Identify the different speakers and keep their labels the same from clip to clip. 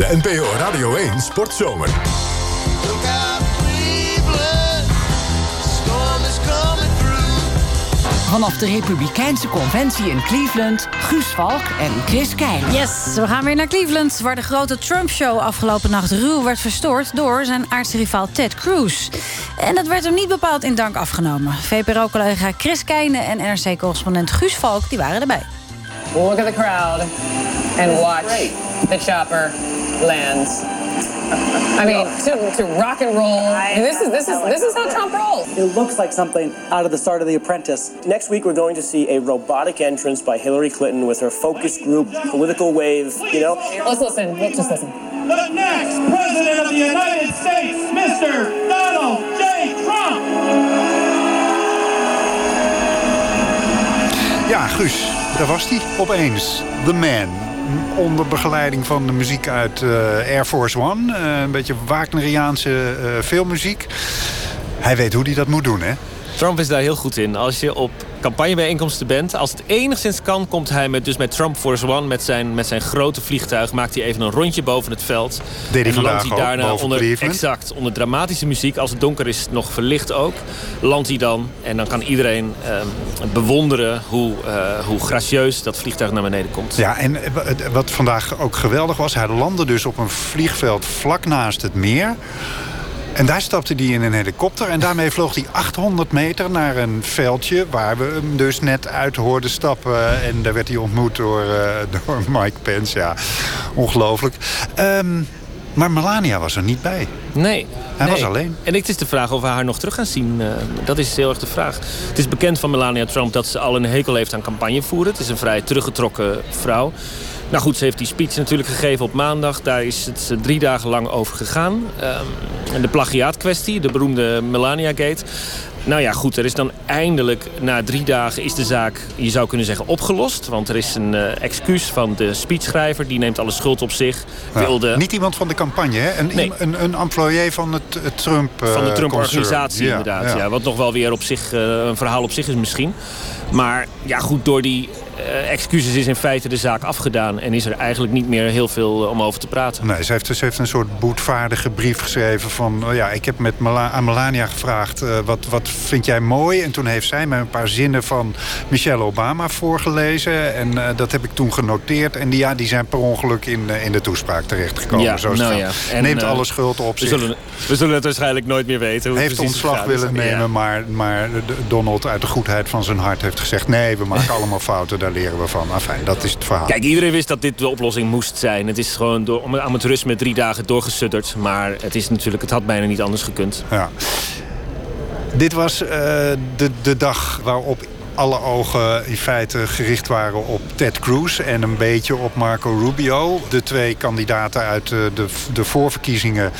Speaker 1: De NPO Radio 1 Sportzomer.
Speaker 2: Vanaf de Republikeinse Conventie in Cleveland, Guus Valk en Chris Keijnen.
Speaker 3: Yes, we gaan weer naar Cleveland, waar de grote Trump-show afgelopen nacht ruw werd verstoord door zijn aardsrivaal Ted Cruz. En dat werd hem niet bepaald in dank afgenomen. VPRO-collega Chris Keijnen en NRC-correspondent Guus Valk die waren erbij.
Speaker 4: Look at the crowd and watch the chopper land. I mean, to, to rock and roll. And this is this is this is how Trump rolls.
Speaker 5: It looks like something out of the start of The Apprentice.
Speaker 6: Next week, we're going to see a robotic entrance by Hillary Clinton with her focus group, political wave. You know,
Speaker 4: Let's listen. Let's just listen.
Speaker 7: The next President of the United States, Mr. Donald J. Trump.
Speaker 8: Ja, Guus, daar was hij opeens. The Man. Onder begeleiding van de muziek uit eh, Air Force One. Eh, een beetje Wagneriaanse eh, filmmuziek. Hij weet hoe hij dat moet doen, hè?
Speaker 9: Trump is daar heel goed in. Als je op campagnebijeenkomsten bent, als het enigszins kan, komt hij met, dus met Trump Force One, met zijn, met zijn grote vliegtuig, maakt hij even een rondje boven het veld.
Speaker 8: Deed hij
Speaker 9: en landt hij daarna onder,
Speaker 8: Cleveland.
Speaker 9: exact, onder dramatische muziek. Als het donker is, nog verlicht ook. Landt hij dan en dan kan iedereen ehm, bewonderen hoe, eh, hoe gracieus dat vliegtuig naar beneden komt.
Speaker 8: Ja, en wat vandaag ook geweldig was... hij landde dus op een vliegveld vlak naast het meer... En daar stapte hij in een helikopter en daarmee vloog hij 800 meter naar een veldje... waar we hem dus net uit hoorden stappen. En daar werd hij ontmoet door, eh, door Mike Pence. Ja, ongelooflijk. Ehm, maar Melania was er niet bij.
Speaker 9: Nee.
Speaker 8: Hij
Speaker 9: nee.
Speaker 8: was alleen.
Speaker 9: En het is de vraag of we haar nog terug gaan zien. Eh, dat is heel erg de vraag. Het is bekend van Melania Trump dat ze al een hekel heeft aan campagne voeren. Het is een vrij teruggetrokken vrouw. Nou goed, ze heeft die speech natuurlijk gegeven op maandag. Daar is het drie dagen lang over gegaan. Ehm, en de plagiaatkwestie, de beroemde Melania-gate. Nou ja, goed, er is dan eindelijk na drie dagen is de zaak, je zou kunnen zeggen, opgelost. Want er is een eh, excuus van de speechschrijver. Die neemt alle schuld op zich. Wilde
Speaker 8: Niet iemand van de campagne, hè? Een,
Speaker 9: Nee.
Speaker 8: een, een employé van het, het Trump eh,
Speaker 9: van de. Trump-organisatie
Speaker 8: Ja,
Speaker 9: inderdaad. Ja. Wat nog wel weer op zich eh, een verhaal op zich is misschien. Maar ja, goed, door die eh, excuses is in feite de zaak afgedaan. En is er eigenlijk niet meer heel veel eh, om over te praten.
Speaker 8: Nee, ze heeft, ze heeft een soort boetvaardige brief geschreven van... oh ja, ik heb met Mela- aan Melania gevraagd, eh, wat, wat vind jij mooi? En toen heeft zij mij een paar zinnen van Michelle Obama voorgelezen. En eh, dat heb ik toen genoteerd. En die, ja, die zijn per ongeluk in, eh, in de toespraak terechtgekomen.
Speaker 9: Ja, nou ja. En,
Speaker 8: Neemt
Speaker 9: eh,
Speaker 8: alle schuld op
Speaker 9: We
Speaker 8: zich.
Speaker 9: zullen, we zullen het waarschijnlijk nooit meer weten. Hoe
Speaker 8: heeft ontslag willen nemen,
Speaker 9: Ja.
Speaker 8: maar, maar Donald uit de goedheid van zijn hart heeft gezegd... nee, we maken allemaal fouten, daar leren we van. Enfin, dat is het verhaal.
Speaker 9: Kijk, iedereen wist dat dit de oplossing moest zijn. Het is gewoon door om amateurisme drie dagen doorgesudderd. Maar het is natuurlijk, het had bijna niet anders gekund.
Speaker 8: Ja. Dit was eh, de, de dag waarop alle ogen in feite gericht waren op Ted Cruz... en een beetje op Marco Rubio. De twee kandidaten uit eh, de, de voorverkiezingen...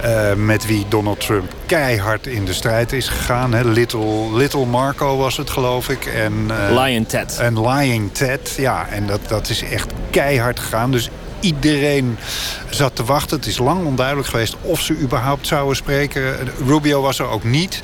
Speaker 8: eh, met wie Donald Trump keihard in de strijd is gegaan. Hè. Little, Little Marco was het, geloof ik. En, eh,
Speaker 9: Lion Ted.
Speaker 8: En Lying Ted, ja. En dat, dat is echt keihard gegaan. Dus iedereen zat te wachten. Het is lang onduidelijk geweest of ze überhaupt zouden spreken. Rubio was er ook niet.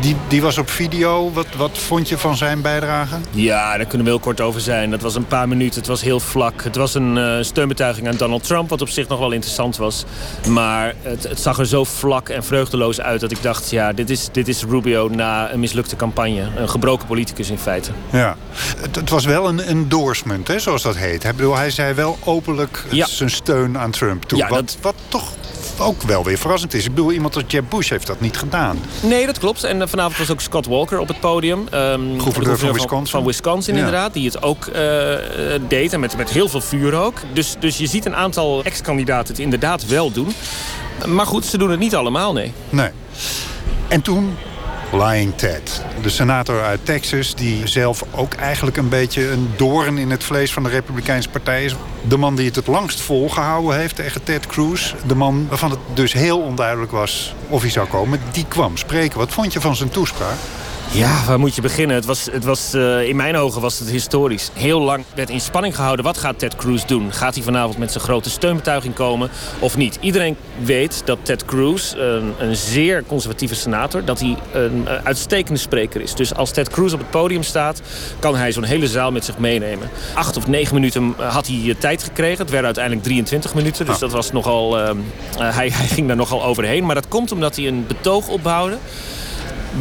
Speaker 8: Die, die was op video. Wat, wat vond je van zijn bijdrage?
Speaker 9: Ja, daar kunnen we heel kort over zijn. Dat was een paar minuten, het was heel vlak. Het was een eh, steunbetuiging aan Donald Trump, wat op zich nog wel interessant was. Maar het, het zag er zo vlak en vreugdeloos uit dat ik dacht... ja, dit is, dit is Rubio na een mislukte campagne. Een gebroken politicus in feite.
Speaker 8: Ja. Het, het was wel een endorsement, hè, zoals dat heet. Hij, bedoel, hij zei wel openlijk
Speaker 9: Ja.
Speaker 8: zijn steun aan Trump toe.
Speaker 9: Ja,
Speaker 8: wat,
Speaker 9: dat-
Speaker 8: wat toch ook wel weer verrassend is. Ik bedoel, iemand als Jeb Bush heeft dat niet gedaan.
Speaker 9: Nee, dat klopt. En eh, vanavond was ook Scott Walker op het podium. Ehm, de
Speaker 8: van Wisconsin.
Speaker 9: Van Wisconsin,
Speaker 8: Ja.
Speaker 9: inderdaad. Die het ook eh, eh, deed. En met, met heel veel vuur ook. Dus, dus je ziet een aantal ex-kandidaten het inderdaad wel doen. Maar goed, ze doen het niet allemaal, nee.
Speaker 8: Nee. En toen Lying Ted, de senator uit Texas... die zelf ook eigenlijk een beetje een doorn in het vlees van de Republikeinse partij is. De man die het het langst volgehouden heeft tegen Ted Cruz. De man waarvan het dus heel onduidelijk was of hij zou komen. Die kwam spreken. Wat vond je van zijn toespraak?
Speaker 9: Ja, waar moet je beginnen? Het was, het was, uh, in mijn ogen was het historisch. Heel lang werd in spanning gehouden. Wat gaat Ted Cruz doen? Gaat hij vanavond met zijn grote steunbetuiging komen of niet? Iedereen weet dat Ted Cruz, een, een zeer conservatieve senator... dat hij een uh, uitstekende spreker is. Dus als Ted Cruz op het podium staat... kan hij zo'n hele zaal met zich meenemen. Acht of negen minuten had hij tijd gekregen. Het werden uiteindelijk 23 minuten. Dus dat was nogal... Uh, hij, hij ging daar nogal overheen. Maar dat komt omdat hij een betoog opbouwde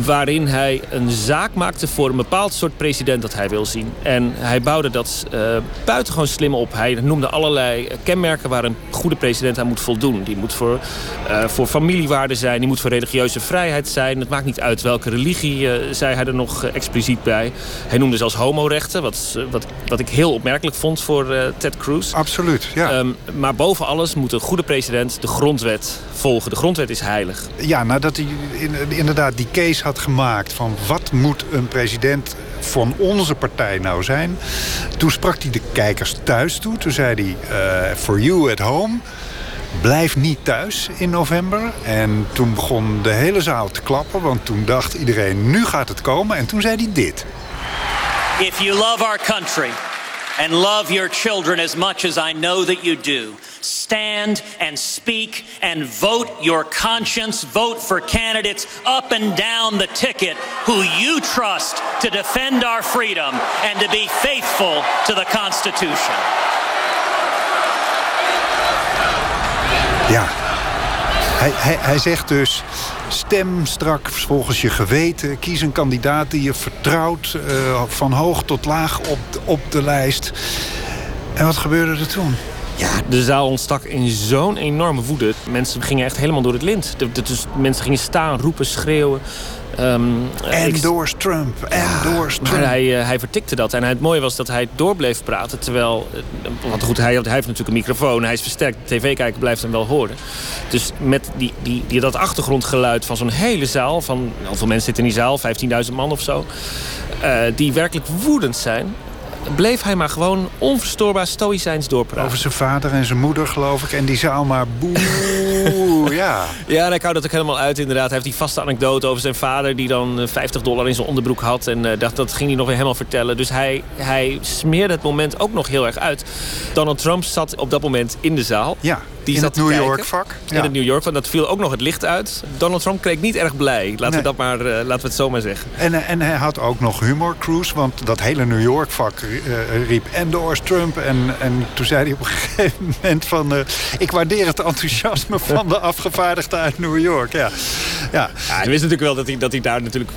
Speaker 9: waarin hij een zaak maakte voor een bepaald soort president dat hij wil zien. En hij bouwde dat uh, buitengewoon slim op. Hij noemde allerlei kenmerken waar een goede president aan moet voldoen. Die moet voor, uh, voor familiewaarden zijn, die moet voor religieuze vrijheid zijn. Het maakt niet uit welke religie, uh, zei hij er nog expliciet bij. Hij noemde zelfs homorechten, wat, wat, wat ik heel opmerkelijk vond voor Ted Cruz.
Speaker 8: Absoluut, ja.
Speaker 9: Um, maar boven alles moet een goede president de grondwet volgen. De grondwet is heilig.
Speaker 8: Ja, nadat hij inderdaad die case had gemaakt van wat moet een president van onze partij nou zijn. Toen sprak hij de kijkers thuis toe. Toen zei hij, uh, for you at home, blijf niet thuis in november. En toen begon de hele zaal te klappen, want toen dacht iedereen, nu gaat het komen. En toen zei hij dit.
Speaker 10: If you love our country and love your children as much as I know that you do... stand and speak and vote your conscience. Vote for candidates up and down the ticket who you trust to defend our freedom and to be faithful to the Constitution.
Speaker 8: Ja, hij, hij, hij zegt dus... Stem strak volgens je geweten. Kies een kandidaat die je vertrouwt. Uh, van hoog tot laag op, op de lijst. En wat gebeurde er toen?
Speaker 9: Ja, de zaal ontstak in zo'n enorme woede. Mensen gingen echt helemaal door het lint. Dus mensen gingen staan, roepen, schreeuwen.
Speaker 8: Um, endorse ik... Trump, endorse Trump.
Speaker 9: Maar hij, uh, hij vertikte dat. En het mooie was dat hij door bleef praten. Terwijl, uh, want goed, hij, hij, heeft natuurlijk een microfoon. Hij is versterkt. Tv-kijker blijft hem wel horen. Dus met die, die, die, dat achtergrondgeluid van zo'n hele zaal... van hoeveel mensen zitten in die zaal? 15.000 man of zo. Uh, die werkelijk woedend zijn bleef hij maar gewoon onverstoorbaar stoïcijns doorpraten.
Speaker 8: Over zijn vader en zijn moeder, geloof ik. En die zaal maar boe, ja.
Speaker 9: Ja, en hij houdt dat ook helemaal uit, inderdaad. Hij heeft die vaste anekdote over zijn vader... die dan 50 dollar in zijn onderbroek had. En uh, dat, dat ging hij nog weer helemaal vertellen. Dus hij, hij smeerde het moment ook nog heel erg uit. Donald Trump zat op dat moment in de zaal.
Speaker 8: Ja. Die in het New York vak.
Speaker 9: Ja. In het New York vak. Dat viel ook nog het licht uit. Donald Trump kreeg niet erg blij. Laten, nee. we, dat maar, uh, laten we het zo maar zeggen.
Speaker 8: En, en hij had ook nog humor, Cruise. Want dat hele New York vak uh, riep endorse Trump. En, en toen zei hij op een gegeven moment van... Uh, ik waardeer het enthousiasme van de afgevaardigden uit New York. Ja.
Speaker 9: Ja. ja hij wist natuurlijk wel dat hij, dat hij daar natuurlijk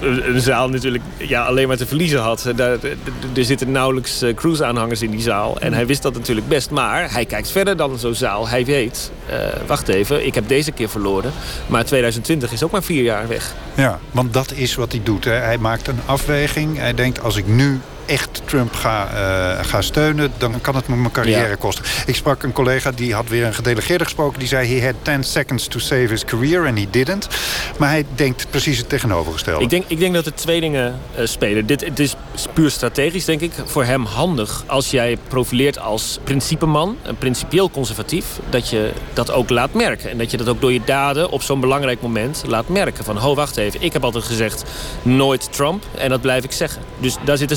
Speaker 9: een zaal natuurlijk ja, alleen maar te verliezen had. Daar, er zitten nauwelijks cruise-aanhangers in die zaal. En hij wist dat natuurlijk best. Maar hij kijkt verder dan zo'n zaal. Hij weet, uh, wacht even, ik heb deze keer verloren. Maar 2020 is ook maar vier jaar weg.
Speaker 8: Ja, want dat is wat hij doet. Hè. Hij maakt een afweging. Hij denkt, als ik nu echt Trump ga, uh, ga steunen, dan kan het me mijn carrière ja. kosten. Ik sprak een collega die had weer een gedelegeerde gesproken. Die zei, he had 10 seconds to save his career and he didn't. Maar hij denkt precies het tegenovergestelde.
Speaker 9: Ik denk, ik denk dat er twee dingen uh, spelen. Dit het is puur strategisch, denk ik. Voor hem handig als jij profileert als principeman, een principieel conservatief, dat je dat ook laat merken. En dat je dat ook door je daden op zo'n belangrijk moment laat merken. Van, ho, wacht even, ik heb altijd gezegd nooit Trump. En dat blijf ik zeggen. Dus daar zit een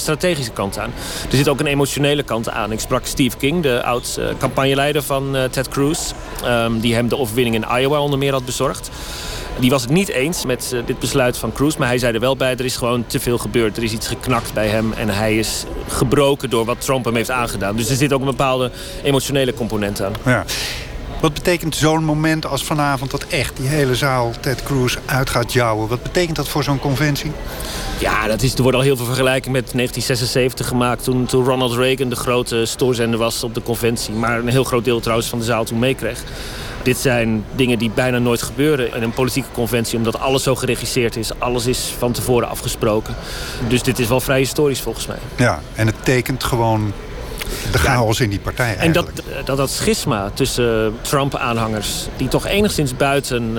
Speaker 9: kant aan. Er zit ook een emotionele kant aan. Ik sprak Steve King, de oud-campagneleider van uh, Ted Cruz... Um, die hem de overwinning in Iowa onder meer had bezorgd. Die was het niet eens met uh, dit besluit van Cruz. Maar hij zei er wel bij, er is gewoon te veel gebeurd. Er is iets geknakt bij hem. En hij is gebroken door wat Trump hem heeft aangedaan. Dus er zit ook een bepaalde emotionele component aan.
Speaker 8: Ja. Wat betekent zo'n moment als vanavond dat echt die hele zaal Ted Cruz uit gaat jouwen? Wat betekent dat voor zo'n conventie?
Speaker 9: Ja, dat is, er wordt al heel veel vergelijking met 1976 gemaakt... Toen, toen Ronald Reagan de grote stoorzender was op de conventie. Maar een heel groot deel trouwens van de zaal toen meekreeg. Dit zijn dingen die bijna nooit gebeuren in een politieke conventie... omdat alles zo geregisseerd is. Alles is van tevoren afgesproken. Dus dit is wel vrij historisch volgens mij.
Speaker 8: Ja, en het tekent gewoon de chaos in die partij
Speaker 9: En dat, dat, dat schisma tussen Trump-aanhangers... die toch enigszins buiten uh,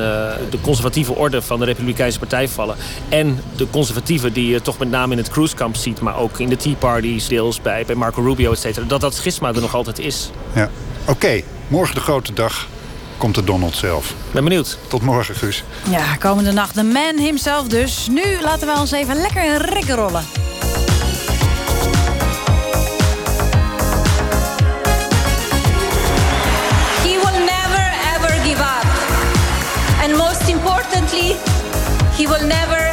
Speaker 9: de conservatieve orde van de Republikeinse Partij vallen... en de conservatieven die je toch met name in het cruisekamp ziet... maar ook in de Tea Party deels bij, bij Marco Rubio, et cetera... dat dat schisma er nog altijd is.
Speaker 8: Ja. Oké, okay, morgen de grote dag. komt de Donald zelf.
Speaker 9: Ben benieuwd.
Speaker 8: Tot morgen, Guus.
Speaker 3: Ja, komende nacht de man himself dus. Nu laten we ons even lekker in rikken rollen.
Speaker 11: He will never